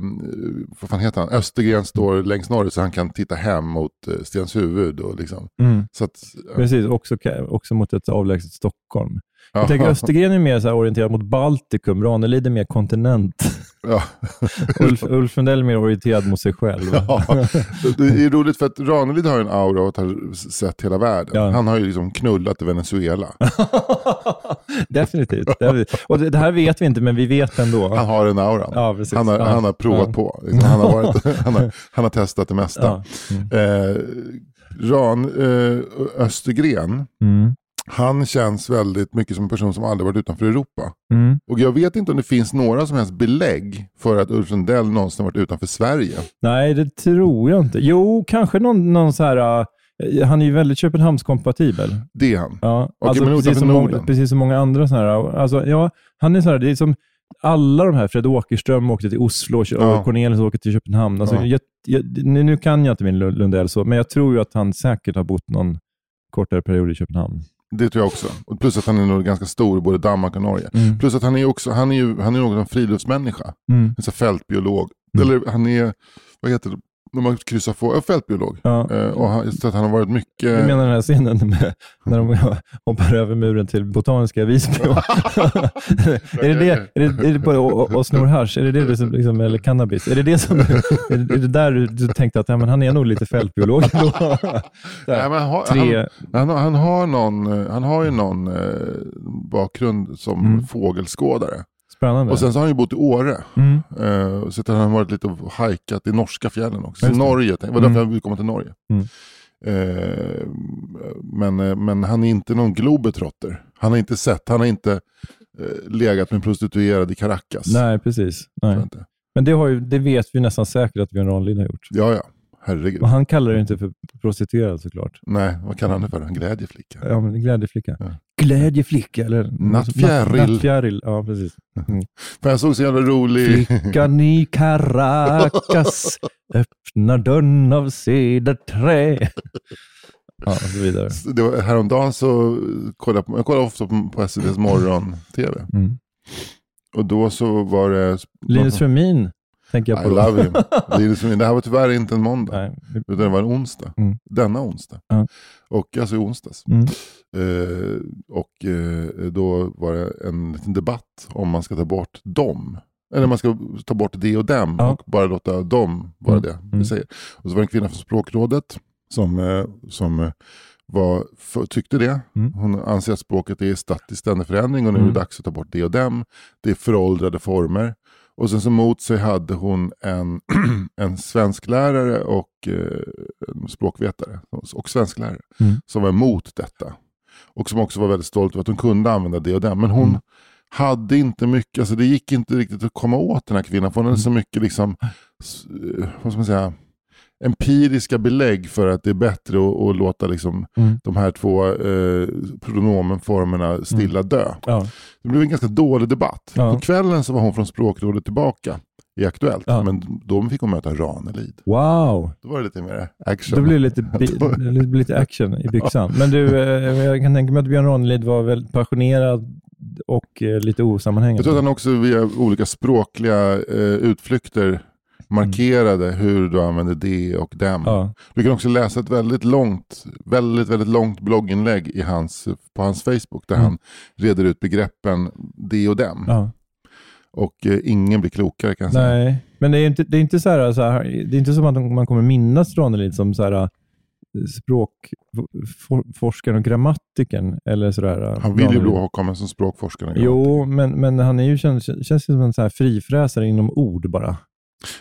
vad fan heter han? Östergren står längst norrut så han kan titta hem mot eh, Stenshuvud. Och liksom. Mm. så att, Precis, också, också mot ett avlägset Stockholm. Ja. Jag tänker Östergren är mer så orienterad mot Baltikum, Ranelid är mer kontinent. ja. Ulf, Ulf Lundell är mer orienterad mot sig själv. Ja, det är roligt för att Ranelid har en aura av att ha sett hela världen. Ja. Han har ju liksom knullat i Venezuela. Definitivt. Och det, här vet vi inte, men vi vet ändå. Han har en aura. Ja, han, har, han har provat på. Liksom, han, har varit, han, har, han har testat det mesta. Mm. Eh, Ran, eh, Östergren, Mm. Han känns väldigt mycket som en person som aldrig varit utanför Europa. Mm. Och jag vet inte om det finns några som helst belägg för att Ulf Lundell någonsin varit utanför Sverige. Nej, det tror jag inte. Jo, kanske någon, någon så här... äh, han är ju väldigt Köpenhamnskompatibel. Det är han. Ja, Okej, alltså, precis, som många, precis som många andra sådana här. Alltså, ja, han är så här, det är som alla de här, Fred Åkerström åkte till Oslo och Ja. Cornelius åkte till Köpenhamn. Alltså, Ja. jag, jag, nu kan jag inte min Lund- Lundell så, men jag tror ju att han säkert har bott någon kortare period i Köpenhamn. Det tror jag också. Och plus att han är nog ganska stor i både Danmark och Norge. Mm. Plus att han är också, han är ju han är en friluftsmänniska. Mm. En fältbiolog. Mm. Eller han är, vad heter det, när man kryssar ja, fältbiolog. Ja. Eh, och han, så att han har varit mycket... Du menar den här scenen med, när de hoppar över muren till Botaniska Visby? är det det, är det, är det på, och, och snor hasch? Är det det som, liksom, eller cannabis? Är det det som, är det, är det där du, tänkte att ja, men han är nog lite fältbiolog? då? Nej, men han, har- Tre, han, han, han, har någon, eh, han har ju någon eh, bakgrund som Mm. fågelskådare. Spännande. Och sen så har han ju bott i Åre. mm. Eh, så att han har varit lite och hajkat i norska fjällen också. Så. Norge, det var därför Mm. jag ville komma till Norge. Mm. Eh, men, eh, men han är inte någon globetrotter. Han har inte sett, han har inte eh, legat med en prostituerad i Caracas. Nej, precis. Nej. Men det, har ju, det vet vi nästan säkert att Björn Ranelid har gjort. Ja, ja. Herregud. Och han kallar det inte för prostituerad såklart. Nej, vad kallar han det för? En glädjeflicka? Ja, men glädjeflicka. Ja. Glädjeflicka eller? Nattfjäril. Nattfjäril, ja precis. För jag såg så jävla rolig... Flickan i Caracas öppnar dörren av cederträ. Ja, och så vidare. Det var, häromdagen så kollade jag, jag kollar ofta på, på SVTs morgon-tv. Mm. Och då så var det... Linus Fermin tänker jag I på. då. love him. Linus Fermin. Det här var tyvärr inte en måndag. Nej. Utan det var en onsdag. Mm. Denna onsdag. Ja. Och alltså i onsdags. Mm. Eh, och eh, då var det en liten debatt om man ska ta bort dem. Eller man ska ta bort det och dem Ja. och bara låta dem vara Mm. det vi Mm. säger. Och så var det en kvinna från språkrådet som, eh, som eh, var, för, tyckte det. Mm. Hon anser att språket är i statisk ständig förändring och nu är Mm. det dags att ta bort det och dem. Det är föråldrade former. Och sen så mot sig hade hon en, en svensklärare och eh, språkvetare och svensklärare Mm. som var emot detta. Och som också var väldigt stolt över att hon kunde använda det och det. Men hon Mm. hade inte mycket, alltså det gick inte riktigt att komma åt den här kvinnan. För hon hade så mycket liksom, eh, vad ska man säga, empiriska belägg för att det är bättre att, att låta liksom, Mm. de här två eh, pronomenformerna stilla dö. Ja. Det blev en ganska dålig debatt. Ja. På kvällen så var hon från språkrådet tillbaka i Aktuellt. Ja. Men då fick hon möta Ranelid. Wow, Då var det lite mer action. då det lite, det lite action i byxan. Men du, eh, jag kan tänka mig att Björn Ranelid var väldigt passionerad och eh, lite Jag osammanhängande. tror att han också via olika språkliga eh, utflykter markerade hur du använder det och dem. Ja. Du kan också läsa ett väldigt långt, väldigt, väldigt långt blogginlägg i hans, på hans Facebook där Mm. han reder ut begreppen det och dem. Ja. Och eh, ingen blir klokare kan jag säga. Nej, men det är inte, det är inte så här, så här, det är inte som att man kommer minnas Ranelid som så här, språkforskaren och grammatikern. Eller så där, Han vill ju bli ihågkommen som språkforskare. Jo, men, men han är ju, känns, känns som en så här frifräsare inom ord bara.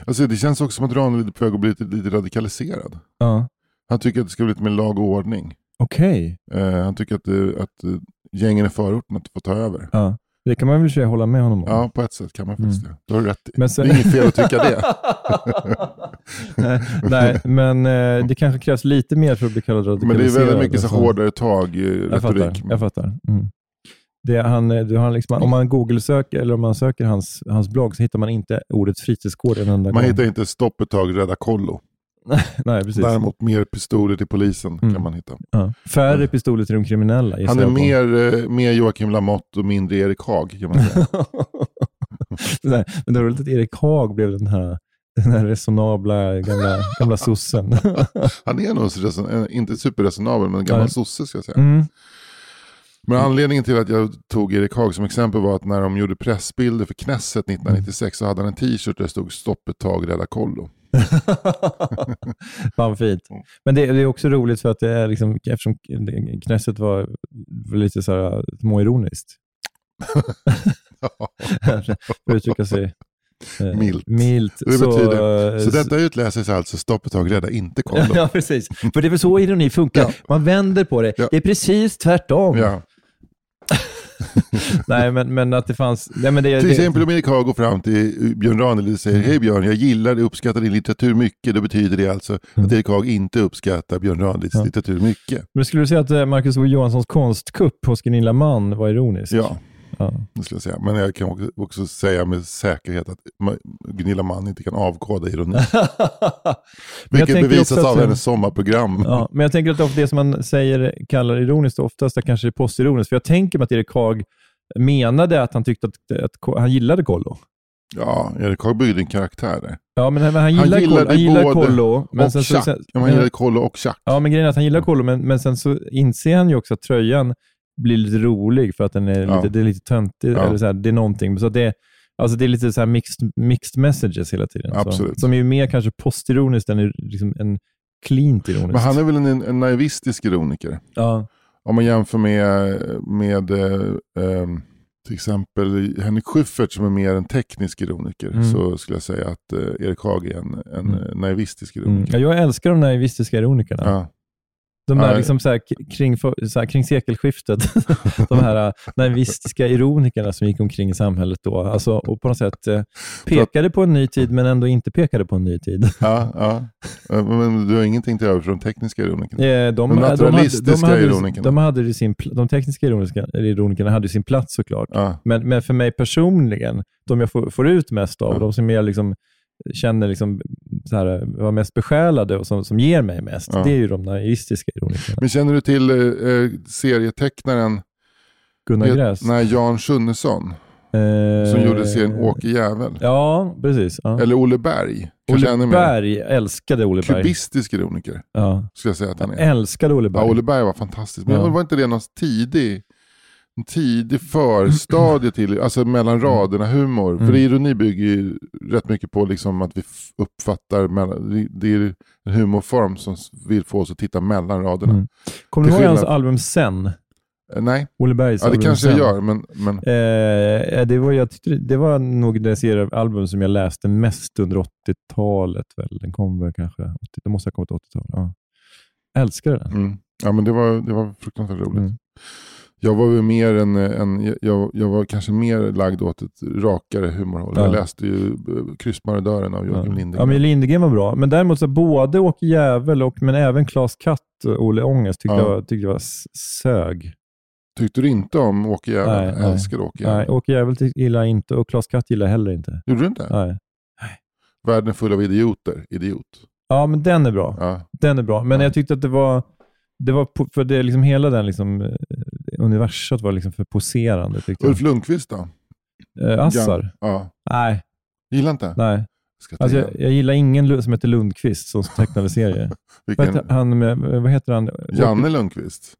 Alltså, det känns också som att Ranelid är på väg att bli lite, lite radikaliserad. Ja. Han tycker att det ska bli lite mer lag och ordning. Okej. Eh, han tycker att, det, att eh, gängen i förorten att få ta över. Ja. Det kan man väl säga hålla med honom om. Ja, på ett sätt kan man faktiskt det. Det har du rätt i. Men sen- Det är inget fel att tycka det. nej, nej, men eh, det kanske krävs lite mer för att bli kallad radikaliserad. Men det är väldigt mycket så alltså. hårdare tag i Jag fattar. retorik. Jag fattar. Mm. Det, han, du har liksom, om man google-söker eller om man söker hans, hans blogg så hittar man inte ordet fritidsgård en enda Man gång. hittar inte stopp ett tag, rädda kollo. Nej, precis. Däremot mer pistoler till polisen Mm. kan man hitta. Ja. Färre pistoler till de kriminella. Han är mer, eh, mer Joakim Lamotte och mindre Erik Haag kan man säga. Men det var roligt att Erik Haag blev den här, den här resonabla gamla, gamla sossen. Han är nog eh, inte superresonabel, men en gammal sosse ska jag säga. Mm. Men anledningen till att jag tog Erik Haag som exempel var att när de gjorde pressbilder för Knesset 1996 så hade han en t-shirt där det stod stopp ett tag, rädda kollo. Fan fint. Men det, det är också roligt för att det är liksom, eftersom Knesset var lite så här småironiskt. för att uttrycka sig eh, Milt. milt Det så, betyder, så eh, detta utläses alltså stopp ett tag, rädda inte kollo. Ja, precis. För det är väl så ironi funkar. Ja. Man vänder på det. Ja. Det är precis tvärtom. Ja. Nej, men, men att det fanns... Nej, men det, Till det, exempel om Erik Haag går fram till Björn Ranelid och säger Hej Björn, jag gillar och uppskattar din litteratur mycket. Då betyder det alltså att Erik Haag inte uppskattar Björn Ranelids Ja. litteratur mycket. Men skulle du säga att eh, Marcus O. Johanssons konstkupp hos Gunilla Mann var ironisk? Ja, Ja. skulle jag säga. Men jag kan också- säga med säkerhet att Gunilla Mann inte kan avkoda ironi. Vilket bevisas av hennes sommarprogram. Ja, men jag tänker att det som man säger kallar ironiskt oftast är kanske postironiskt. För jag tänker mig att Erik Haag menade att han tyckte att, att han gillade Kollo. Ja, Erik Haag byggde en karaktär där. Ja, men han, han gillar, gillade Kollo, han gillar Kollo. Men och sen, så, sen, Ja, man gillade Kollo och Chuck. ja, men grejen är att han gillar Kollo, men, men sen så inser han ju också att tröjan blir lite rolig för att den är Ja. lite, det är lite töntig. Ja. Eller så här, det är någonting. Så det, alltså det är lite så här mixed, mixed messages hela tiden. Absolut. Så, som är ju mer kanske postironiskt än liksom en cleant ironiskt. Men han är väl en, en naivistisk ironiker. ja. Om man jämför med, med eh, ehm, till exempel Henrik Schyffert som är mer en teknisk ironiker Mm. så skulle jag säga att eh, Erik Haag är en, en Mm. naivistisk Mm. ironiker. Ja, jag älskar de naivistiska ironikerna. Ja. De där Ja, liksom så här, kring, så här, kring sekelskiftet, de här äh, naivistiska ironikerna som gick omkring i samhället då. Alltså, och på något sätt eh, pekade på en ny tid, men ändå inte pekade på en ny tid. Ja, ja. Men du har ingenting till över för de tekniska ironikerna? Eh, De, De de, hade, naturalistiska de, hade, ironikerna. de, hade sin, de tekniska ironiska, ironikerna hade sin plats såklart. Ja. Men, men för mig personligen, de jag får, får ut mest av, Ja. de som jag liksom känner liksom, så här, var mest besjälade och som, som ger mig mest, Ja. det är ju de naivistiska ironikerna. Men känner du till eh, eh, serietecknaren Gunnar Gräs. nej, Jan Schunnesson Eh, som gjorde serien Åke Jävel? Ja, precis. Ja. Eller Olle Berg? Olle. Berg, älskade Olle Berg. Kubistisk ironiker Ja. skulle jag säga att han Jag är. älskade Olle Berg. Ja, Olle Berg var fantastisk. Men Ja. var inte det någon tidig, en tidig förstadie till, alltså mellan raderna humor? Mm. För ironi bygger ju rätt mycket på liksom att vi uppfattar, mellan, det- är en humorform som vill få oss att titta mellan raderna. Mm. Kommer du ihåg hans album Sen? Eh, Nej, Olle Bergs ja, det album kanske jag Sen. gör, men, men Eh, det, var, jag tyckte, det- var nog det seriealbum som jag läste mest under 80-talet. Väl. Den kom väl kanske, 80, det måste ha kommit 80-tal. Ja. Älskade den. Mm. Ja, men det var, det var fruktansvärt roligt. Mm. Jag var ju mer en, en jag, jag var kanske mer lagd åt ett rakare humorhåll. Ja. Jag läste ju eh, Kryssmarodören av Joakim Ja. Lindgren. Ja, men Lindgren var bra. Men däremot så både Åke Jävel och men även Klas Katt och Olle Ångest tyckte, Ja. jag, tyckte jag var sög. Tyckte du inte om Åke Jävel? Nej, Jag nej. älskar Åke Jävel. Nej, Åke Jävel gillar jag inte och Klas Katt gillar jag heller inte. Gjorde du inte? Nej. Världen är full av idioter. Idiot. Ja, men den är bra. Den är bra. Men Ja. jag tyckte att det var, det var för det är liksom hela den liksom, eh, universat var liksom för poserande. Ulf Lundqvist då? Eh, Assar? Ja. Nej, Gillar inte? nej. Alltså, jag, jag, gillar ingen som heter Lundqvist som tecknade serier. Vilken? han med, vad heter han? Janne Lundqvist?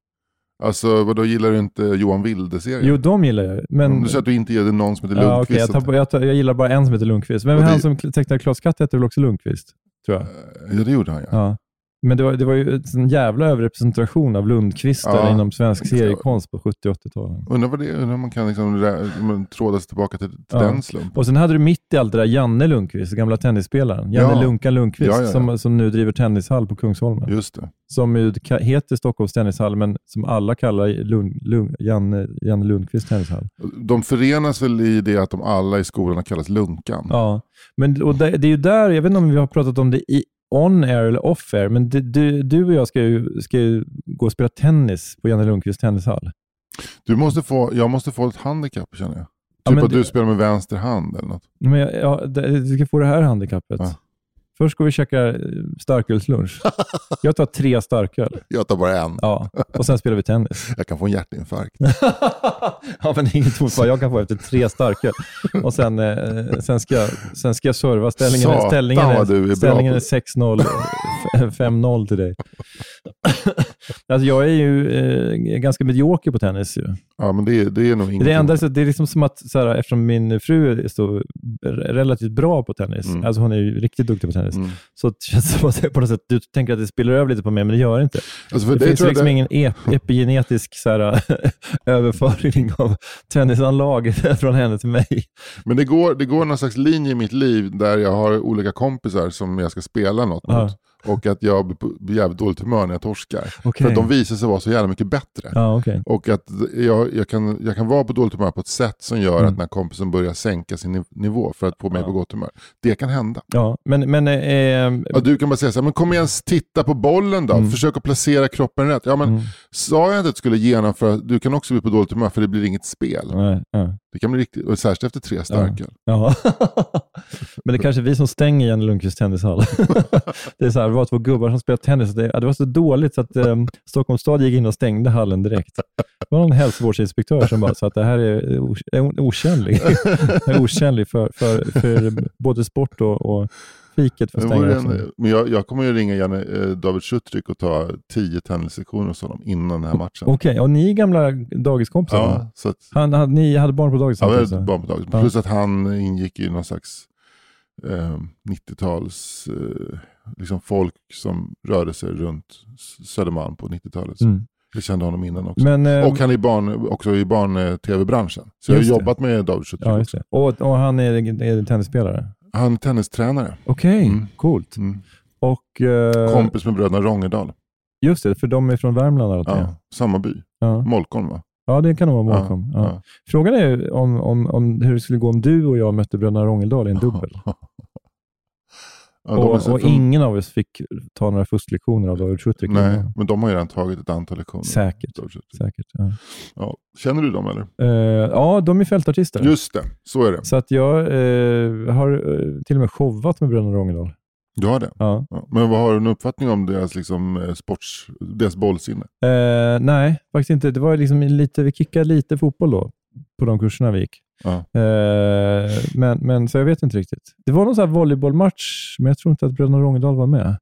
Alltså vadå, gillar du inte Johan Wilde-serien? Jo, de gillar jag. Men, Om du säger att du inte gillar någon som heter ja, Lundqvist. okej, jag, tar, jag, tar, jag gillar bara en som heter Lundqvist. Är det- han som tecknade Klas Katt heter väl också Lundqvist? Tror jag. Ja, det gjorde han ja. Ja. Men det var, det var ju en jävla överrepresentation av Lundqvistar Ja. inom svensk seriekonst på 70 och 80-talen. Undrar, om man kan liksom tråda sig tillbaka till, till Ja. den slumpen. Och sen hade du mitt i allt det där Janne Lundqvist, gamla tennisspelaren. Janne Ja. Lunkan Lundqvist, Ja. Som, som nu driver tennishall på Kungsholmen. Just det. Som ju heter Stockholms tennishall, men som alla kallar Lund, Lund, Janne, Janne Lundqvist tennishall. De förenas väl i det att de alla i skolan har kallats Lunkan. Ja, men och det, det är ju där, jag vet inte om vi har pratat om det i on air eller off air, men det, du, du och jag ska ju, ska ju gå och spela tennis på Janne Lundqvists tennishall. Du måste få, jag måste få ett handikapp känner jag. Ja, Typ men att det- du spelar med vänster hand eller något. Men jag, ja, du ska få det här handikappet. Ja. Först går vi och käkar eh, starkölslunch. Jag tar tre starköl. Jag tar bara en. Ja, och sen spelar vi tennis. Jag kan få en hjärtinfarkt. ja, men det är inget mot vad jag kan få efter tre starköl. Och sen, eh, sen, ska, jag- sen ska jag serva. Ställningen, Satan, ställningen, vad du är är, ställningen är 6-0, f- 5-0 till dig. alltså, jag är ju eh, ganska medioker på tennis. Ju. Ja, men det, är- det är nog ingenting. Det, enda, så det är liksom som att, så här, eftersom min fru är så relativt bra på tennis, Mm. alltså hon är ju riktigt duktig på tennis, Mm. så känns det som att på något sätt, du tänker att det spiller över lite på mig, men det gör det inte. Alltså Det, det finns liksom det- ingen ep- epigenetisk så här, överföring av tennisanlag från henne till mig. Men det går, det går någon slags linje i mitt liv där jag har olika kompisar som jag ska spela något mot. Och att jag blir jävligt dåligt humör när jag torskar. Okej. För att de visar sig vara så jävla mycket bättre. Ja, okej. Och att jag, jag, kan, jag kan vara på dåligt humör på ett sätt som gör Mm. att när kompisen börjar sänka sin niv- nivå för att få mig på gott humör. Det kan hända. Ja, men, men eh, Ja, du kan bara säga så här, men kom igen, titta på bollen då. Mm. Försök att placera kroppen rätt. Ja, men Mm. sa jag inte att du skulle genomföra, du kan också bli på dåligt humör för det blir inget spel. nej, ja. Det kan bli riktigt, och särskilt efter tre starköl. Ja. Men det är kanske är vi som stänger Janne Lundqvists tennishall. det, är så här, det var två gubbar som spelade tennis. Det, det var så dåligt så att um, Stockholms stad gick in och stängde hallen direkt. Det var någon hälsovårdsinspektör som bara sa att det här är, o- är det är otjänlig för, för, för både sport och, och fiket för Men, stänga vore också. en, men jag, jag kommer ju ringa Janne, eh, David Schutrik och ta tio tennislektioner hos honom innan den här matchen. Okej, och ni är gamla dagiskompisar? ja, så att, Han, han, ni hade barn på dagis ja, vi hade så? barn på dagis. Ja. Plus att han ingick i någon slags eh, 90-tals eh, liksom folk som rörde sig runt Södermalm på 90-talet. Så Mm. Jag kände honom innan också. Men, eh, och han är barn, också i barn-tv-branschen. Så jag har det. jobbat med David Schutrik ja. Och, och han är, är tennisspelare? Han är tennistränare. Okej, Mm. coolt. Mm. Och, eh, Kompis med bröderna Rongedal. Just det, för de är från Värmland. Ja, samma by. Ja. Molkom va? ja, det kan nog vara Ja, Molkom. Ja. ja. Frågan är om, om, om hur det skulle gå om du och jag mötte bröderna Rångeldal i en dubbel. Ja, och så och ingen av oss fick ta några fusklektioner av David Schutrik. Nej, men de har ju redan tagit ett antal lektioner. Säkert. Säkert. Ja. Ja. Känner du dem eller? Eh, ja, de är fältartister. Just det, så är det. Så att jag eh, har eh, till och med showat med bröderna Rångeldal. Du har det? Ja. Ja. Men vad har du en uppfattning om deras, liksom, sports, deras bollsinne? Nej, faktiskt inte. Det var liksom lite, vi kickade lite fotboll då, på de kurserna vi gick. Ja. Eh, men, men så jag vet inte riktigt. Det var någon sån här volleybollmatch, men jag tror inte att bröderna Rångedal var med.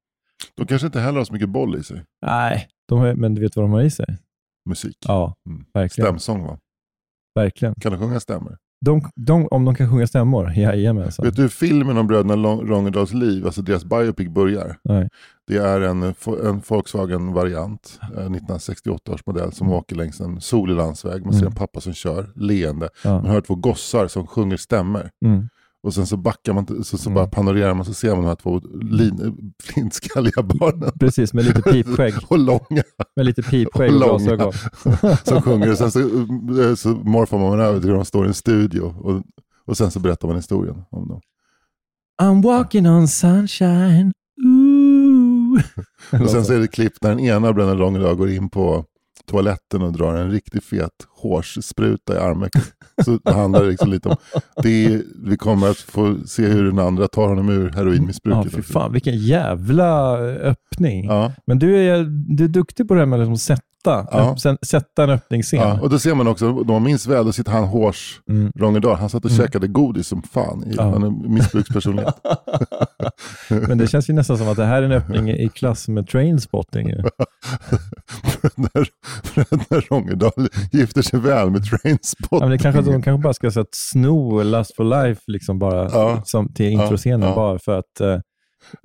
De kanske inte heller har så mycket boll i sig. Nej, har, men du vet vad de har i sig? Musik. Ja, Mm. verkligen. Stämsång va? verkligen. Kan de sjunga stämmer? De, de, om de kan sjunga stämmor? Jajamensan. Vet du filmen om bröderna Rongedals liv, alltså deras biopic börjar? Nej. Det är en, en Volkswagen-variant, eh, 1968 års modell, som åker längs en solig landsväg. Man ser Mm. en pappa som kör, leende. Ja. Man hör två gossar som sjunger stämmer. Mm. Och sen så backar man, så, så Mm. bara panorerar man så ser man de här två lin, flintskalliga barnen. Precis, med lite pipskägg. och långa Med lite pipskägg och glasögon. som sjunger. Och sen så, så morfar man över till de står i en studio. Och, och sen så berättar man historien om dem. I'm walking on sunshine. Ooh. Och sen så är det klipp där den ena bröderna Långedal går in på toaletten och drar en riktigt fet hårsspruta i armvecket. Så det handlar liksom lite om, det är, vi kommer att få se hur den andra tar honom ur Ja, heroinmissbruket. fy fan, vilken jävla öppning. Ja, Men du är, du är duktig på det här med att liksom sätta, Ja. upp, sen- sätta en öppningsscen. ja, och då ser man också, om man minns väl, då sitter han Hårs Mm. Rongedal, han satt och Mm. käkade godis som fan. I, Ja. Han är missbrukspersonlighet. Men det känns ju nästan som att det här är en öppning i klass med trainspotting. när, när Rongedal gifter sig väl med Ja, Trainspotting. men det kanske, de kanske bara ska så att sno Lust for Life liksom bara, Ja. som, till introscenen Ja. bara för att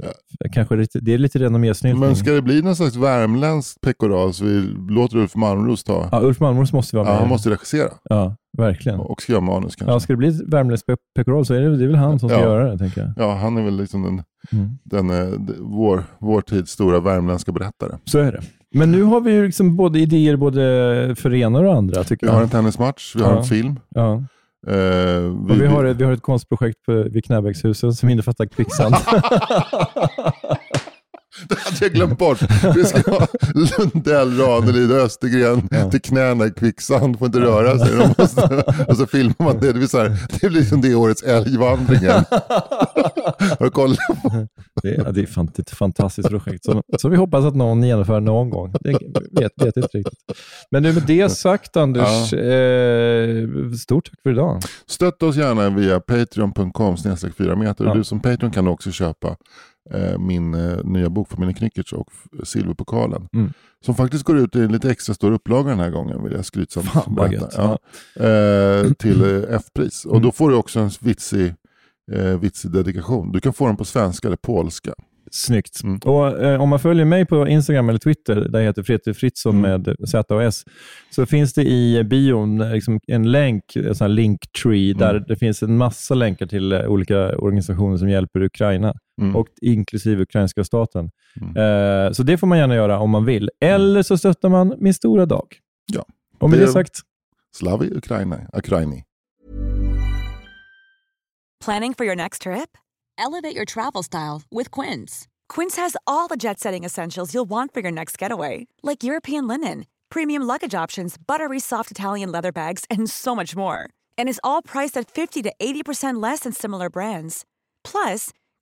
eh, kanske lite, det är lite renommésnyltning. Men ska det bli någon slags värmländskt så vi låter Ulf Malmros ta. Ja, Ulf Malmros måste vara Ja, med. han måste regissera Ja, verkligen. och skriva manus kanske. Ja, ska det bli ett värmländskt pe- pekoral så är det, det är väl han som ska Ja. göra det, tänker jag. Ja, han är väl liksom den, Mm. den, eh, d- vår, vår tids stora värmländska berättare. Så är det. Men nu har vi ju liksom både idéer både för ena och andra, tycker Vi jag. har en tennismatch, vi har Ja. en film. Ja. Eh, Och vi, har, vi har ett konstprojekt på, vid Knäbäckshusen som innefattar kvicksand. Det hade jag glömt bort. Vi ska ha Lundell, Ranelid och Östergren till knäna i kvicksand, får inte röra sig. De måste, och så filmar man det. Det blir, så här, det blir som det årets älgvandringen. Har du kollat på? Det är, det är ett fantastiskt projekt som, som vi hoppas att någon genomför någon gång. Det vet, vet inte riktigt. Men nu med det sagt, Anders, eh, stort tack för idag. Stötta oss gärna via patreon.com 4 meter. Ja. Du som Patreon kan också köpa min eh, nya bok Familjen Knyckertz och Silverpokalen. Mm. Som faktiskt går ut i en lite extra stor upplaga den här gången vill jag skrytsamt Fan, berätta. Ja. Eh, till eh, F-pris. Och Mm. då får du också en vitsig, eh, vitsig dedikation. Du kan få den på svenska eller polska. Snyggt. Mm. Och, eh, om man följer mig på Instagram eller Twitter, där jag heter Fritte Fritzson Mm. med Z och S, så finns det i bion eh, liksom en länk, en sån här linktree, där Mm. det finns en massa länkar till eh, olika organisationer som hjälper Ukraina, Mm. och inklusive ukrainska staten. Mm. Eh, så det får man gärna göra om man vill. Eller så stöttar man Min stora dag. Ja. Och med Det- det sagt, Slavi Ukraina. Ukraini. Planning for your next trip? Elevate your travel style with Quince. Quince has all the jet setting essentials you'll want for your next getaway, like European linen, premium luggage options, buttery soft Italian leather bags, and so much more. And is all priced at 50 to 80% less than similar brands. Plus,